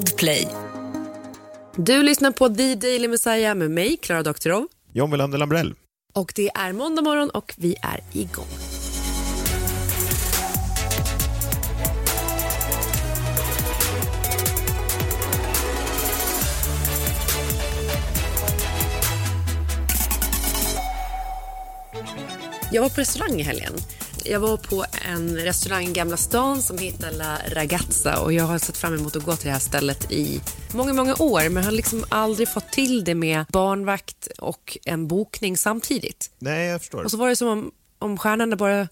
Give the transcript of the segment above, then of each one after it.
Podplay. Du lyssnar på The Daily Messiah med mig, Klara Doktorov. John Wilander Lambrell. Och det är måndag morgon och vi är igång. Jag var på restaurang i helgen. Jag var på en restaurang i Gamla stan som heter La Ragazza och jag har sett fram emot att gå till det här stället i många, många år men har liksom aldrig fått till det med barnvakt och en bokning samtidigt. Nej, jag förstår. Och så var det som om, om stjärnorna bara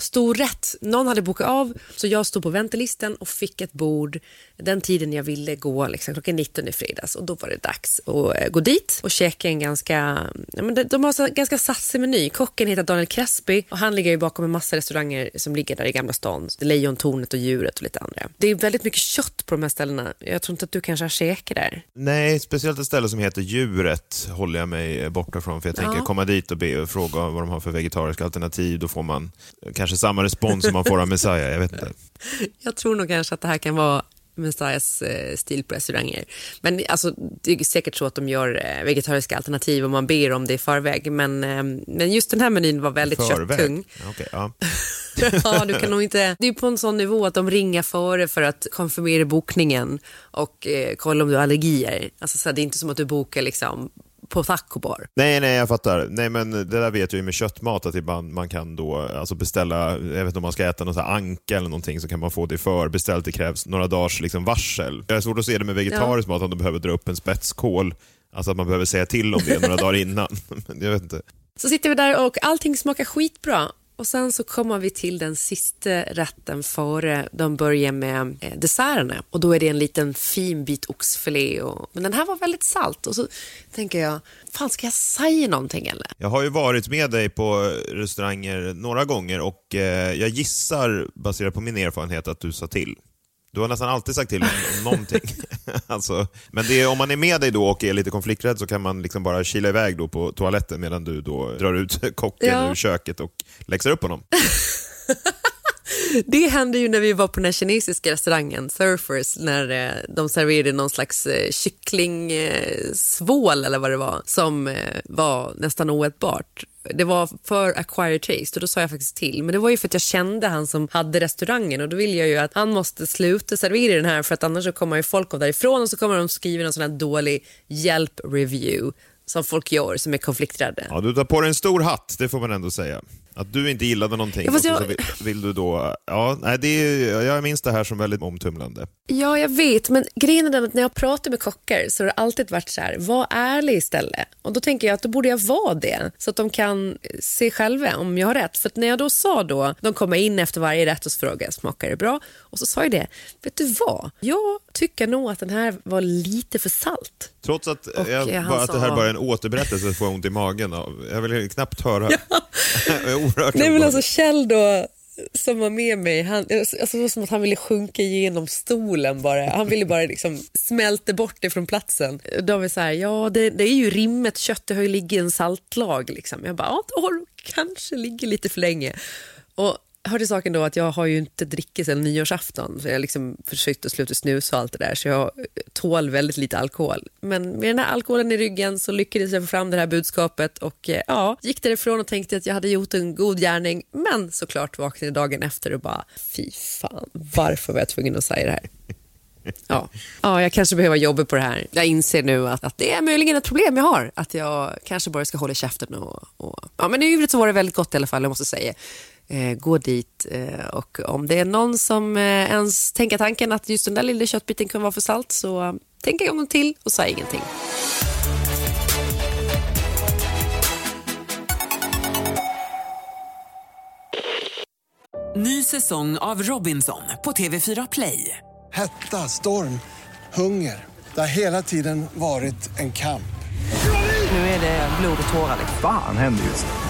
stod rätt. Någon hade bokat av, så jag stod på väntelisten och fick ett bord den tiden jag ville gå, liksom, klockan 19 i fredags. Och då var det dags att eh, gå dit och käka en ganska, ja, men de, de har en ganska satsig meny. Kocken heter Daniel Crespi och han ligger ju bakom en massa restauranger som ligger där i Gamla stan. Lejontornet och Djuret och lite andra. Det är väldigt mycket kött på de här ställena. Jag tror inte att du kanske har käkat där. Nej, speciellt ett ställe som heter Djuret håller jag mig borta från. För jag tänker Ja. komma dit och be och fråga vad de har för vegetariska alternativ. Då får man kanske samma respons som man får av Messiah. Jag vet inte. Jag tror nog kanske att det här kan vara Messiahs eh, stil på restauranger. Men alltså, det är säkert så att de gör eh, vegetariska alternativ och man ber om det i förväg. Men, eh, men just den här menyn var väldigt köttung. Okej, ja. ja, du kan nog inte... Det är på en sån nivå att de ringer före för att konfirmera bokningen och eh, kolla om du har allergier. Alltså, så här, det är inte som att du bokar liksom, på tacobar. Nej, nej, jag fattar. Nej, men det där vet jag ju med köttmat att ibland man kan då alltså beställa, jag vet inte om man ska äta här anka eller någonting så kan man få det förbeställt. Det krävs några dagars liksom varsel. Jag har svårt att se det med vegetarisk mat om de behöver dra upp en spetskål. Alltså att man behöver säga till om det några dagar innan. Jag vet inte. Så sitter vi där och allting smakar skitbra. Och sen så kommer vi till den sista rätten före de börjar med eh, desserterna. Och då är det en liten fin bit oxfilé. Och, men den här var väldigt salt. Och så tänker jag, fan ska jag säga någonting eller? Jag har ju varit med dig på restauranger några gånger och eh, jag gissar, baserat på min erfarenhet, att du sa till. Du har nästan alltid sagt till om, om någonting. alltså, men är, om man är med dig då och är lite konflikträdd så kan man liksom bara kila iväg då på toaletten medan du då drar ut kocken Ja. ur köket och läxar upp honom. Det hände ju när vi var på den här kinesiska restaurangen, Surfers, när eh, de serverade någon slags eh, kycklingsvål eller vad det var, som eh, var nästan oätbart. Det var för acquired taste och då sa jag faktiskt till. Men det var ju för att jag kände han som hade restaurangen och då ville jag ju att han måste sluta servera den här för att annars så kommer ju folk gå därifrån och så kommer de skriva en sån här dålig hjälp-review som folk gör som är konflikträdda. Ja, du tar på dig en stor hatt, det får man ändå säga. Att du inte gillade någonting Ja, fast och så jag- vill, vill du då... Ja, nej, det är, jag minns det här som väldigt omtumlande. Ja, jag vet, men grejen är den att när jag pratar med kockar så har det alltid varit så här, var ärlig istället. Och då tänker jag att då borde jag vara det, så att de kan se själva om jag har rätt. För när jag då sa då, de kommer in efter varje rätt och frågar smakar det bra? Och så sa jag det, vet du vad? Jag tycker nog att den här var lite för salt. Trots att, Och, jag, eh, bara, att det här bara är en återberättelse får jag ont i magen av. Jag vill knappt höra. oerhört Nej men alltså Kjell då, som var med mig, han, alltså, det var som att han ville sjunka igenom stolen bara. Han ville bara liksom smälta bort det från platsen. Då var så här, ja det, det är ju rimmet kött, det har ju ligger i en saltlag liksom. Jag bara, ja då har du kanske ligger lite för länge. Och hörde saken då att jag har ju inte drickit sedan nyårsafton. Så jag har liksom försökt att sluta snusa och allt det där. Så jag tål väldigt lite alkohol. Men med den här alkoholen i ryggen så lyckades jag få fram det här budskapet och eh, ja, gick därifrån och tänkte att jag hade gjort en god gärning. Men såklart vaknade dagen efter och bara, fy fan, varför var jag tvungen att säga det här? Ja. ja, jag kanske behöver jobba på det här. Jag inser nu att, att det är möjligen ett problem jag har. Att jag kanske bara ska hålla käften. Och, och... Ja, men i övrigt så var det väldigt gott i alla fall, jag måste säga. Eh, gå dit eh, och om det är någon som eh, ens tänker tanken att just den där lilla köttbiten kan vara för salt så eh, tänk en gång till och säg ingenting. Ny säsong av Robinson på TV4 Play. Hetta, storm, hunger. Det har hela tiden varit en kamp. Nu är det blod och tårar. liksom. Fan händer just nu.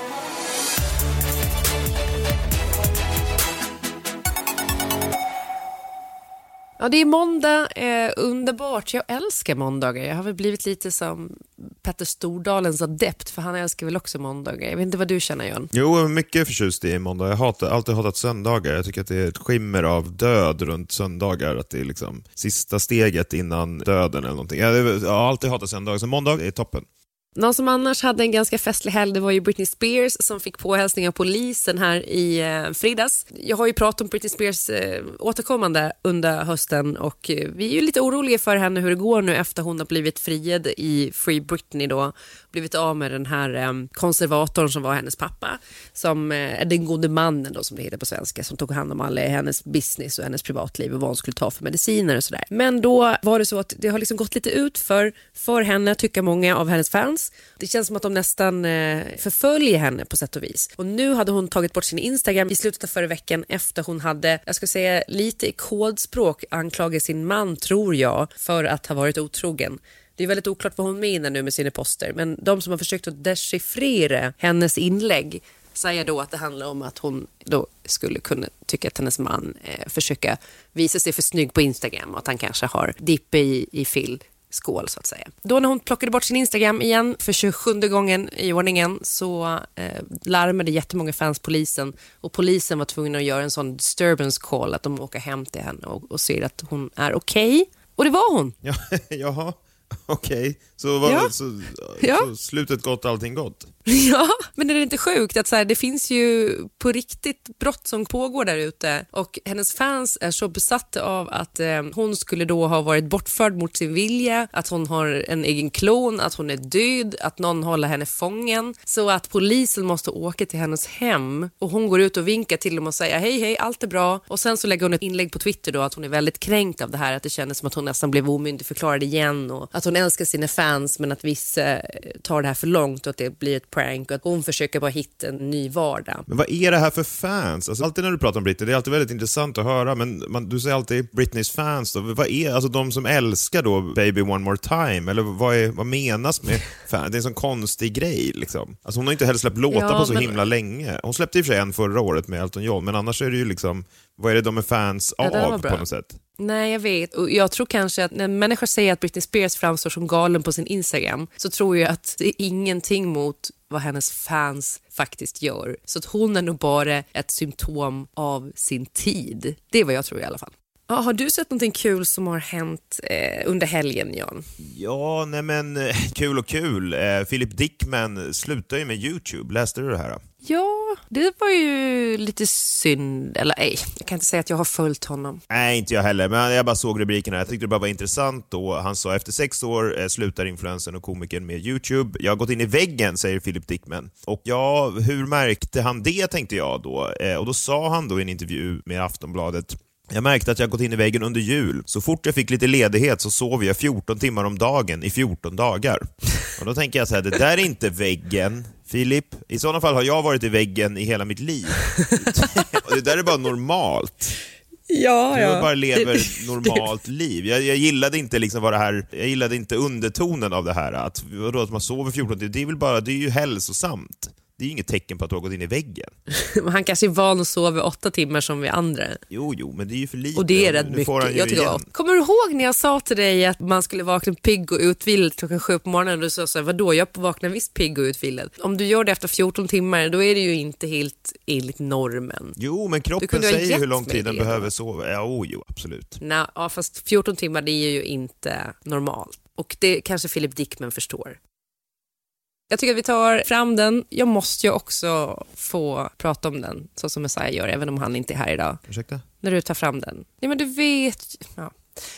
Ja, det är måndag. Eh, underbart. Jag älskar måndagar. Jag har väl blivit lite som Petter Stordalens adept, för han älskar väl också måndagar. Jag vet inte vad du känner, John? Jo, jag är mycket förtjust i måndag. Jag har alltid hatat söndagar. Jag tycker att det är ett skimmer av död runt söndagar. Att det är liksom sista steget innan döden eller någonting. Jag har alltid hatat söndagar, så måndag är toppen. Någon som annars hade en ganska festlig helg det var ju Britney Spears som fick påhälsning av polisen här i eh, fredags. Jag har ju pratat om Britney Spears eh, återkommande under hösten och eh, vi är ju lite oroliga för henne hur det går nu efter hon har blivit friad i Free Britney då. Blivit av med den här eh, konservatorn som var hennes pappa. Som eh, den gode mannen då som det heter på svenska som tog hand om alla eh, hennes business och hennes privatliv och vad hon skulle ta för mediciner och sådär. Men då var det så att det har liksom gått lite ut för, för henne tycker många av hennes fans fans. Det känns som att de nästan eh, förföljer henne på sätt och vis. Och nu hade hon tagit bort sin Instagram i slutet av förra veckan efter hon hade, jag ska säga lite i kodspråk anklagat sin man, tror jag, för att ha varit otrogen. Det är väldigt oklart vad hon menar nu med sina poster, men de som har försökt att dechiffrera hennes inlägg säger då att det handlar om att hon då skulle kunna tycka att hennes man eh, försöker visa sig för snygg på Instagram och att han kanske har dipp i, i fill skål så att säga. Då när hon plockade bort sin Instagram igen för 27 gången i ordningen så eh, larmade jättemånga fans polisen och polisen var tvungen att göra en sån disturbance call att de åker hem till henne och, och ser att hon är okej. Okay. Och det var hon. Ja, jaha, okej. Okay. Så, var, ja. så, ja. så slutet gott, allting gott? Ja, men är det inte sjukt att så här, det finns ju på riktigt brott som pågår där ute och hennes fans är så besatta av att eh, hon skulle då ha varit bortförd mot sin vilja, att hon har en egen klon, att hon är död, att någon håller henne fången. Så att polisen måste åka till hennes hem och hon går ut och vinkar till dem och säger hej hej allt är bra. Och sen så lägger hon ett inlägg på Twitter då att hon är väldigt kränkt av det här att det kändes som att hon nästan blev omyndigförklarad igen och att hon älskar sina fans men att vissa eh, tar det här för långt och att det blir ett prank och att hon försöker bara hitta en ny vardag. Men vad är det här för fans? Alltså, alltid när du pratar om Britney, det är alltid väldigt intressant att höra, men man, du säger alltid Britneys fans. Då. Vad är alltså de som älskar då Baby One More Time? Eller vad, är, vad menas med fans? Det är en sån konstig grej liksom. Alltså, hon har inte heller släppt låtar ja, på så men... himla länge. Hon släppte i och för sig en förra året med Elton John, men annars är det ju liksom, vad är det de är fans ja, av på något sätt? Nej, jag vet. Och jag tror kanske att när människor säger att Britney Spears framstår som galen på sin Instagram så tror jag att det är ingenting mot vad hennes fans faktiskt gör. Så att hon är nog bara ett symptom av sin tid. Det är vad jag tror i alla fall. Ja, har du sett någonting kul som har hänt eh, under helgen, Jan? Ja, nej men eh, kul och kul. Eh, Philip Dickman slutar ju med YouTube. Läste du det här? Ja, det var ju lite synd. Eller nej, jag kan inte säga att jag har följt honom. Nej, inte jag heller. Men jag bara såg rubrikerna. Jag tyckte det bara var intressant då. Han sa efter sex år eh, slutar influensen och komikern med YouTube. Jag har gått in i väggen, säger Philip Dickman. Och ja, hur märkte han det, tänkte jag då. Eh, och då sa han då i en intervju med Aftonbladet jag märkte att jag gått in i väggen under jul. Så fort jag fick lite ledighet så sov jag 14 timmar om dagen i 14 dagar. Och då tänker jag så här, det där är inte väggen, Filip. I sådana fall har jag varit i väggen i hela mitt liv. det där är bara normalt. Ja, ja. Jag bara lever ett normalt liv. Jag, jag, gillade inte liksom vad det här, jag gillade inte undertonen av det här. Att, vadå, att man sover 14 timmar, det är väl bara, det är ju hälsosamt det är ju inget tecken på att du har gått in i väggen. han kanske är van att sova åtta timmar som vi andra. Jo, jo, men det är ju för lite. Och det är rätt mycket. Jag tycker Kommer du ihåg när jag sa till dig att man skulle vakna pigg och utvilad klockan sju på morgonen och du sa så här, vadå, jag vaknar visst pigg och utvilad. Om du gör det efter 14 timmar, då är det ju inte helt enligt normen. Jo, men kroppen säger hur lång tid den behöver sova. Ja, oh, jo, absolut. Nej, ja, fast 14 timmar det är ju inte normalt. Och det kanske Philip Dickman förstår. Jag tycker att vi tar fram den. Jag måste ju också få prata om den, så som Messiah gör, även om han inte är här idag. Ursäkta? När du tar fram den. Ja, men du vet... Ja.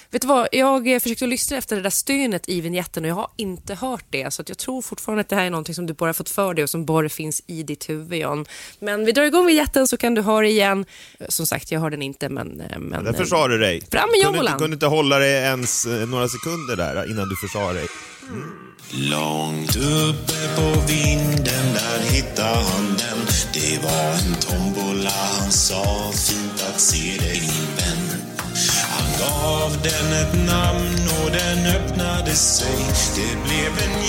Vet du vad, jag försökte lyssna efter det där stönet i vignetten och jag har inte hört det. Så jag tror fortfarande att det här är någonting som du bara fått för dig och som bara finns i ditt huvud, John. Men vi drar igång vignetten så kan du höra igen. Som sagt, jag hör den inte, men... men ja, där försade du dig. Fram med kunde, inte, kunde inte hålla dig ens eh, några sekunder där innan du försade dig. Mm. Långt uppe på vinden, där hittade han den. Det var en tombola, han sa fint att se dig min vän. Han gav den ett namn och den öppnade sig. Det blev en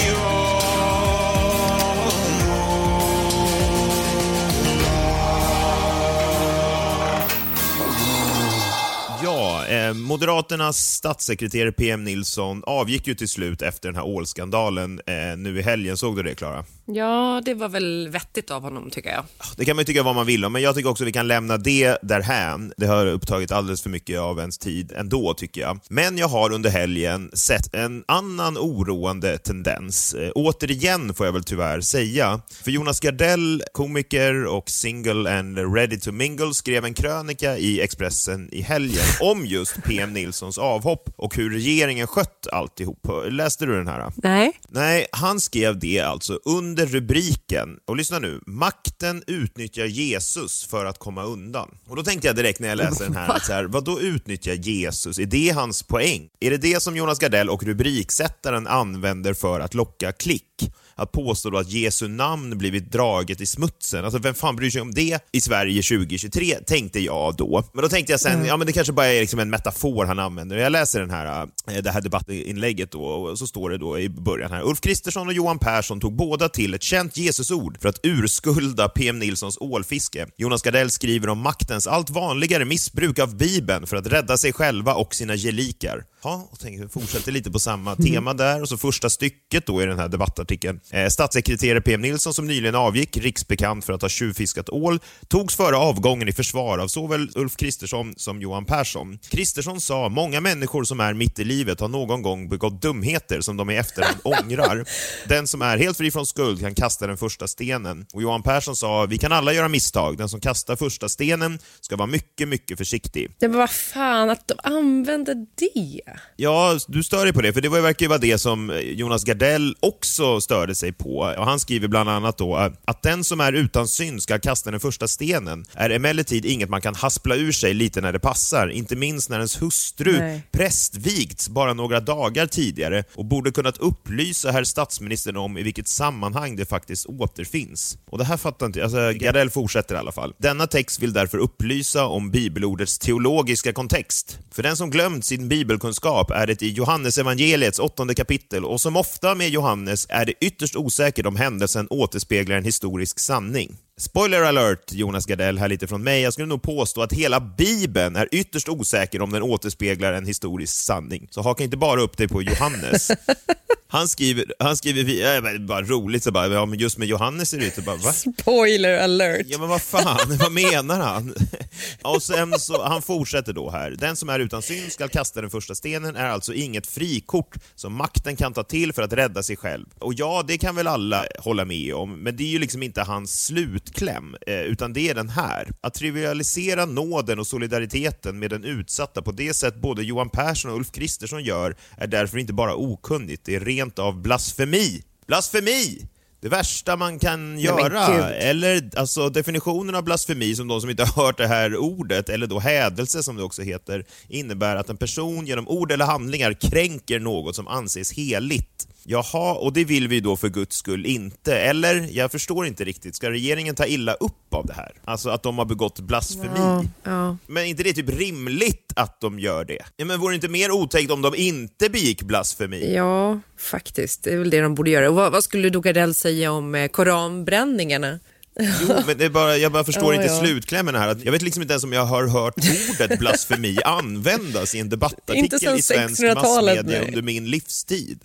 Ja, eh, Moderaternas statssekreterare PM Nilsson avgick ju till slut efter den här ålskandalen eh, nu i helgen. Såg du det, Klara? Ja, det var väl vettigt av honom tycker jag. Det kan man ju tycka vad man vill om, men jag tycker också vi kan lämna det därhän. Det har upptagit alldeles för mycket av ens tid ändå, tycker jag. Men jag har under helgen sett en annan oroande tendens. Eh, återigen, får jag väl tyvärr säga. För Jonas Gardell, komiker och single and ready to mingle, skrev en krönika i Expressen i helgen om just PM Nilssons avhopp och hur regeringen skött alltihop. Läste du den här? Nej. Nej, han skrev det alltså under rubriken, och lyssna nu, “Makten utnyttjar Jesus för att komma undan”. Och då tänkte jag direkt när jag läste den här, att så här, vad då utnyttja Jesus? Är det hans poäng? Är det det som Jonas Gardell och rubriksättaren använder för att locka klick? Att påstå då att Jesu namn blivit draget i smutsen. Alltså vem fan bryr sig om det i Sverige 2023, tänkte jag då. Men då tänkte jag sen, ja men det kanske bara är liksom en metafor han använder. Jag läser den här, eh, det här debattinlägget då, och så står det då i början här. Ulf Kristersson och Johan Persson tog båda till ett känt Jesusord för att urskulda PM Nilssons ålfiske. Jonas Gardell skriver om maktens allt vanligare missbruk av Bibeln för att rädda sig själva och sina gelikar. Ja, och tänker, fortsätter lite på samma tema där. Och så första stycket då i den här debattartikeln. Eh, statssekreterare PM Nilsson som nyligen avgick, riksbekant för att ha tjuvfiskat ål, togs före avgången i försvar av såväl Ulf Kristersson som Johan Persson. Kristersson sa “Många människor som är mitt i livet har någon gång begått dumheter som de i efterhand ångrar. Den som är helt fri från skuld kan kasta den första stenen.” Och Johan Persson sa “Vi kan alla göra misstag. Den som kastar första stenen ska vara mycket, mycket försiktig.” Men vad fan, att de använder det. Ja, du stör dig på det, för det var- verkar ju vara det som Jonas Gardell också störde sig på. Och han skriver bland annat då att den som är utan synd ska kasta den första stenen är emellertid inget man kan haspla ur sig lite när det passar, inte minst när ens hustru Nej. prästvigts bara några dagar tidigare och borde kunnat upplysa herr statsministern om i vilket sammanhang det faktiskt återfinns. Och det här fattar inte alltså Gardell fortsätter i alla fall. Denna text vill därför upplysa om bibelordets teologiska kontext. För den som glömt sin bibelkunskap är det i Johannes evangeliets åttonde kapitel och som ofta med Johannes är är det ytterst osäkert om händelsen återspeglar en historisk sanning. Spoiler alert, Jonas Gardell, här lite från mig. Jag skulle nog påstå att hela Bibeln är ytterst osäker om den återspeglar en historisk sanning. Så haka inte bara upp dig på Johannes. Han skriver, han skriver äh, bara roligt, så bara, ja, men just med Johannes är det inte bara, va? Spoiler alert. Ja men vad fan, vad menar han? Och sen så, han fortsätter då här. Den som är utan synd skall kasta den första stenen är alltså inget frikort som makten kan ta till för att rädda sig själv. Och ja, det kan väl alla hålla med om, men det är ju liksom inte hans slutkläm, eh, utan det är den här. Att trivialisera nåden och solidariteten med den utsatta på det sätt både Johan Persson och Ulf Kristersson gör är därför inte bara okunnigt, det är rent av blasfemi. Blasfemi! Det värsta man kan men göra, eller alltså definitionen av blasfemi som de som inte har hört det här ordet, eller då hädelse som det också heter, innebär att en person genom ord eller handlingar kränker något som anses heligt. Jaha, och det vill vi då för guds skull inte. Eller, jag förstår inte riktigt, ska regeringen ta illa upp av det här? Alltså att de har begått blasfemi? Ja, ja. Men är inte det typ rimligt att de gör det? Ja, men vore det inte mer otäckt om de inte begick blasfemi? ja, faktiskt. Det är väl det de borde göra. Och vad, vad skulle då Gardell säga om eh, koranbränningarna? Jo, men det är bara, jag bara förstår Ja, inte ja. slutklämmen här. Jag vet liksom inte ens om jag har hört ordet blasfemi användas i en debattartikel i svensk 1600-talet, massmedia under min livstid.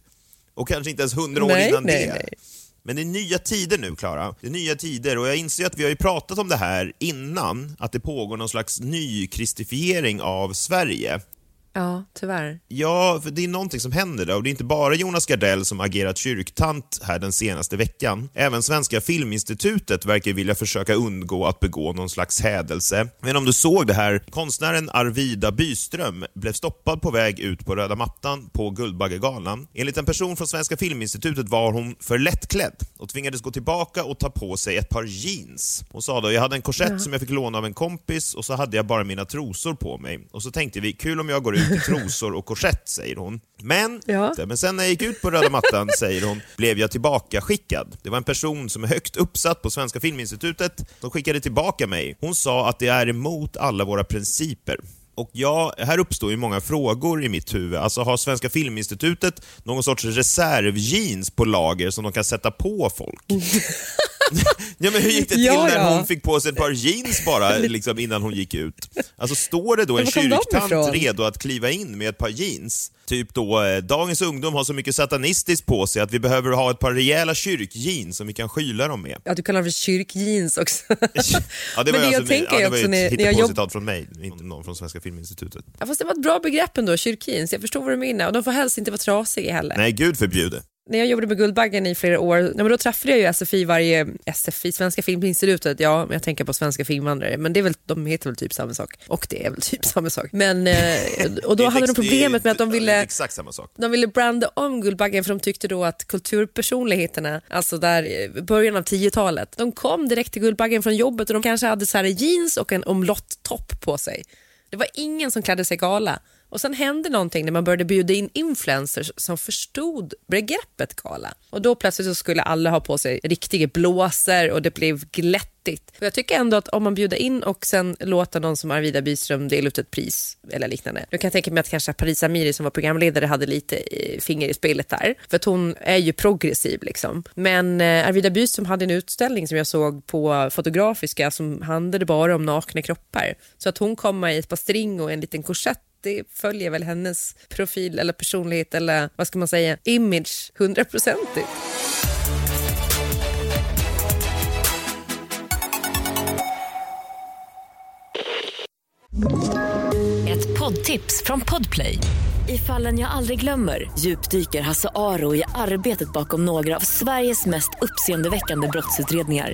Och kanske inte ens hundra år Nej, innan nej, det. nej. Men det är nya tider nu, Klara. Det är nya tider och jag inser att vi har ju pratat om det här innan, att det pågår någon slags nykristifiering av Sverige. Ja, tyvärr. Ja, för det är någonting som händer där och det är inte bara Jonas Gardell som agerat kyrktant här den senaste veckan. Även Svenska Filminstitutet verkar vilja försöka undgå att begå någon slags hädelse. Men om du såg det här, konstnären Arvida Byström blev stoppad på väg ut på röda mattan på Guldbaggegalan. Enligt en person från Svenska Filminstitutet var hon för lättklädd och tvingades gå tillbaka och ta på sig ett par jeans. Hon sa då, jag hade en korsett som jag fick låna av en kompis och så hade jag bara mina trosor på mig. Och så tänkte vi, kul om jag går ut i trosor och korsett, säger hon. Men, Ja. men sen när jag gick ut på röda mattan, säger hon, blev jag tillbaka skickad. Det var en person som är högt uppsatt på Svenska Filminstitutet som skickade tillbaka mig. Hon sa att det är emot alla våra principer. Och ja, här uppstår ju många frågor i mitt huvud. Alltså har Svenska Filminstitutet någon sorts reservjeans på lager som de kan sätta på folk? ja, men hur gick det till Ja, när ja. hon fick på sig ett par jeans bara liksom, innan hon gick ut? Alltså står det då en kyrktant redo att kliva in med ett par jeans? Typ då, eh, dagens ungdom har så mycket satanistiskt på sig att vi behöver ha ett par rejäla kyrkjeans som vi kan skyla dem med. Ja, du kallar det för kyrkjeans också. Ja, det Men var, det ju jag alltså, tänker ja, det var också ett hittepåcitat från mig, inte någon från Svenska Filminstitutet. Ja, fast det var ett bra begrepp ändå, kyrkjeans. Jag förstår vad du menar. Och de får helst inte vara trasiga heller. Nej, gud förbjude. När jag jobbade med Guldbaggen i flera år, nej, men då träffade jag ju SFI varje, SFI, Svenska Filminstitutet, ja, jag tänker på Svenska Filmvandrare, men det är väl, de heter väl typ samma sak. Och det är väl typ samma sak. Men, eh, och då hade de problemet med att de ville exakt samma sak. de ville branda om Guldbaggen för de tyckte då att kulturpersonligheterna, alltså där i början av 10-talet, de kom direkt till Guldbaggen från jobbet och de kanske hade så här jeans och en omlott-topp på sig. Det var ingen som klädde sig gala. Och sen hände någonting när man började bjuda in influencers som förstod begreppet gala. Och då plötsligt så skulle alla ha på sig riktiga blåsor och det blev glättigt. Och jag tycker ändå att om man bjuder in och sen låter någon som Arvida Byström dela ut ett pris eller liknande. Nu kan jag tänka mig att kanske Paris Amiri som var programledare hade lite eh, finger i spelet där. För att hon är ju progressiv liksom. Men eh, Arvida Byström hade en utställning som jag såg på Fotografiska som handlade bara om nakna kroppar. Så att hon kom med i ett par string och en liten korsett det följer väl hennes profil eller personlighet eller vad ska man säga, image hundraprocentigt. Ett poddtips från Podplay. I fallen jag aldrig glömmer djupdyker Hasse Aro i arbetet bakom några av Sveriges mest uppseendeväckande brottsutredningar.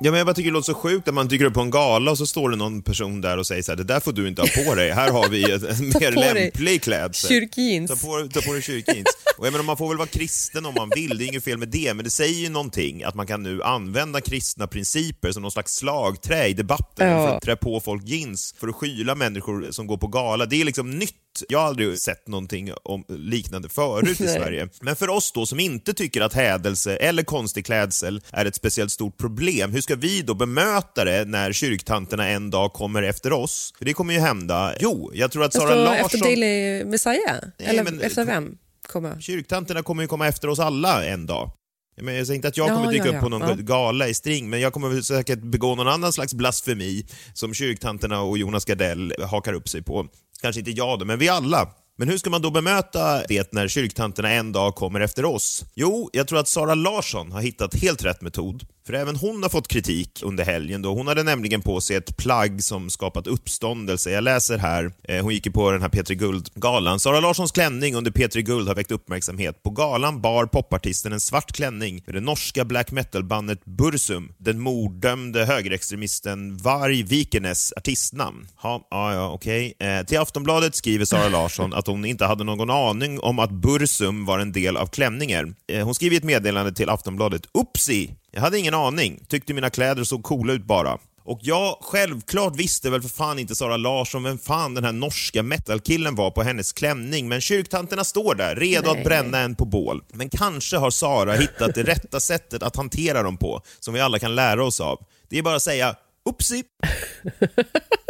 Ja, men jag bara tycker det låter så sjukt att man dyker upp på en gala och så står det någon person där och säger så här, det där får du inte ha på dig, här har vi en mer lämplig klädsel. kyrkjeans. Ta på, ta på dig kyrkjeans. Och jag menar, man får väl vara kristen om man vill, det är inget fel med det, men det säger ju någonting att man kan nu använda kristna principer som någon slags slagträ i debatten Ja. för att trä på folk jeans för att skyla människor som går på gala. Det är liksom nytt. Jag har aldrig sett någonting om liknande förut i. Sverige. Men för oss då som inte tycker att hädelse eller konstig klädsel är ett speciellt stort problem, hur ska vi då bemöta det när kyrktanterna en dag kommer efter oss? För det kommer ju hända. Jo, jag tror att Sara Alltså, Larsson... efter Daily Messiah? Nej, eller men- efter vem? Komma? Kyrktanterna kommer ju komma efter oss alla en dag. Menar, jag säger inte att jag Ja, kommer dyka ja, upp ja. på någon Ja. gala i string, men jag kommer säkert begå någon annan slags blasfemi som kyrktanterna och Jonas Gardell hakar upp sig på. Kanske inte jag då, men vi alla. Men hur ska man då bemöta det när kyrktanterna en dag kommer efter oss? Jo, jag tror att Sara Larsson har hittat helt rätt metod. För även hon har fått kritik under helgen då. Hon hade nämligen på sig ett plagg som skapat uppståndelse. Jag läser här, eh, hon gick ju på den här Petri Guld-galan. Sara Larssons klänning under Petri Guld har väckt uppmärksamhet. På galan bar popartisten en svart klänning med det norska black metal-bandet Bursum, den morddömde högerextremisten Varg Vikenes artistnamn. Ha, ja, ja, okej. Eh, till Aftonbladet skriver Sara Larsson att hon inte hade någon aning om att Bursum var en del av klänningen. Eh, hon skriver i ett meddelande till Aftonbladet. Upsi! Jag hade ingen aning. Tyckte mina kläder såg coola ut bara. Och jag självklart visste väl för fan inte Sara Larsson vem fan den här norska metalkillen var på hennes klänning, men kyrktanterna står där, redo Nej. att bränna en på bål. Men kanske har Sara hittat det rätta sättet att hantera dem på, som vi alla kan lära oss av. Det är bara att säga upsi.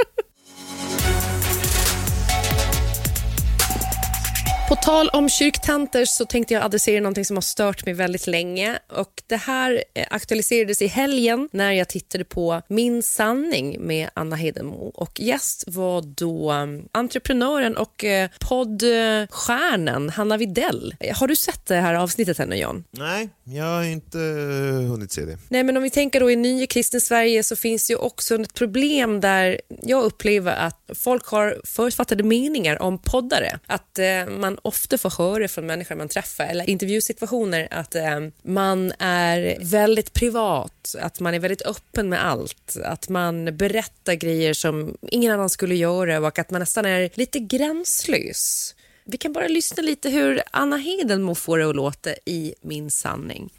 På tal om kyrktanter så tänkte jag adressera någonting som har stört mig väldigt länge. Och Det här eh, aktualiserades i helgen när jag tittade på Min sanning med Anna Hedenmo. Och Gäst var då um, entreprenören och eh, poddstjärnan Hanna Videll. Har du sett det här avsnittet ännu, John? Nej, jag har inte eh, hunnit se det. Nej, men om vi tänker då i nya kristen Sverige så finns ju också ett problem där jag upplever att Folk har förutfattade meningar om poddare. Att eh, man ofta får höra från människor man träffar eller intervjusituationer att eh, man är väldigt privat, att man är väldigt öppen med allt, att man berättar grejer som ingen annan skulle göra och att man nästan är lite gränslös. Vi kan bara lyssna lite hur Anna Hedenmo får det att låta i Min sanning.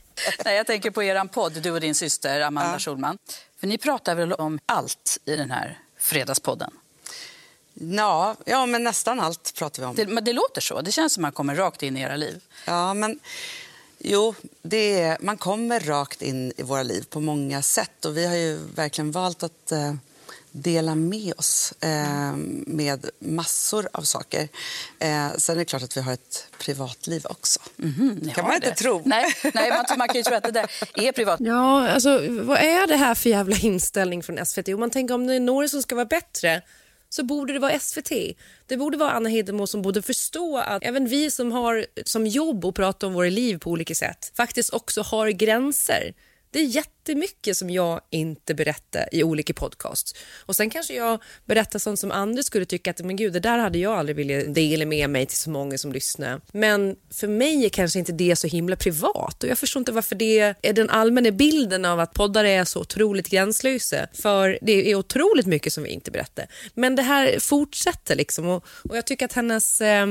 Nej, jag tänker på er podd, du och din syster Amanda ja. Schulman. För ni pratar väl om allt i den här fredagspodden? Ja, ja, men nästan allt pratar vi om. Det, men det låter så. Det känns som att man kommer rakt in i era liv. Ja, men jo, det är, man kommer rakt in i våra liv på många sätt. Och vi har ju verkligen valt att eh, dela med oss eh, med massor av saker. Eh, sen är det klart att vi har ett privatliv också. Mm -hmm, kan man inte det. tro. Nej, nej man, man, kan ju tro att det där är privat. Ja, alltså, vad är det här för jävla inställning från SVT? Om man tänker om det är några som ska vara bättre så borde det vara SVT. Det borde vara Anna Hedemo som borde förstå att även vi som har som jobb att prata om våra liv på olika sätt faktiskt också har gränser. Det är jättemycket som jag inte berättar i olika podcasts. Och Sen kanske jag berättar sånt som andra skulle tycka att men gud, det där hade jag aldrig velat dela med mig till så många som lyssnar. Men för mig är kanske inte det så himla privat och jag förstår inte varför det är den allmänna bilden av att poddare är så otroligt gränslösa. För det är otroligt mycket som vi inte berättar. Men det här fortsätter liksom och, och jag tycker att hennes, eh,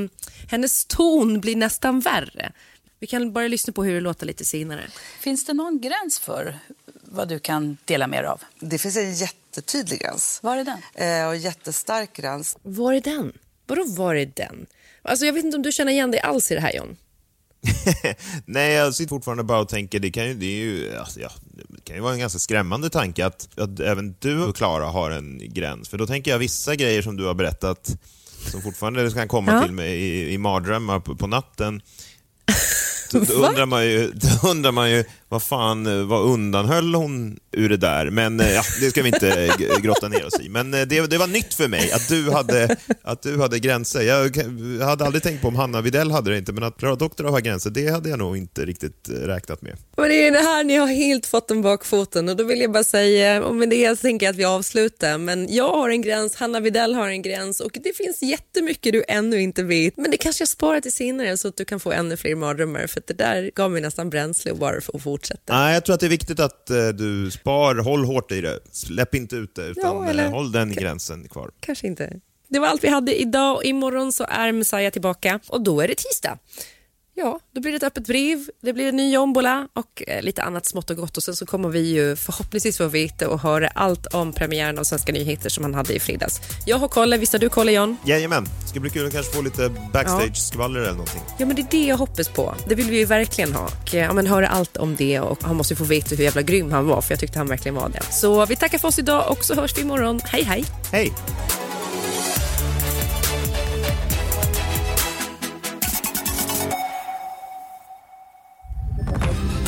hennes ton blir nästan värre. Vi kan bara lyssna på hur det låter lite senare. Finns det någon gräns för vad du kan dela med dig av? Det finns en jättetydlig gräns. Var är den? Eh, och jättestark gräns. Var är den? Vadå var är den? Alltså jag vet inte om du känner igen dig alls i det här John? Nej, jag sitter fortfarande bara och tänker, det kan ju, det är ju, alltså, ja, det kan ju vara en ganska skrämmande tanke att, att även du och Klara har en gräns. För då tänker jag vissa grejer som du har berättat, som fortfarande kan komma ja. till mig i, i mardrömmar på, på natten, då, då undrar man ju, då undrar man ju vad fan, eh, vad undanhöll hon ur det där? Men eh, ja, det ska vi inte eh, grotta ner oss i. Men det, det var nytt för mig att du hade, att du hade gränser. Jag hade aldrig tänkt på om Hanna Videll hade det inte, men att Klara Doktor har gränser, det hade jag nog inte riktigt räknat med. Men det är det här ni har helt fått om bakfoten och då vill jag bara säga, och med det tänker jag att vi avslutar, men jag har en gräns, Hanna Videll har en gräns och det finns jättemycket du ännu inte vet. Men det kanske jag sparar till senare så att du kan få ännu fler mardrömmar, för det där gav mig nästan bränsle bara för att fortsätta. Nej, jag tror att det är viktigt att uh, du spar, håll hårt i det. Släpp inte ut det, utan ja, eller... håll den gränsen kvar. Kanske inte. Det var allt vi hade idag imorgon så är Messiah tillbaka och då är det tisdag. Ja, då blir det ett öppet brev, det blir en ny jombola och eh, lite annat smått och gott. Och sen så kommer vi ju förhoppningsvis få veta och höra allt om premiären av Svenska nyheter som han hade i fredags. Jag har kollat, visst har du kollat John? Jajamän, det ska bli kul att kanske få lite backstage-skvaller eller någonting. Ja, men det är det jag hoppas på. Det vill vi ju verkligen ha. Och, ja, men höra allt om det och han måste få veta hur jävla grym han var, för jag tyckte han verkligen var det. Så vi tackar för oss idag och så hörs vi imorgon. Hej, hej! Hej!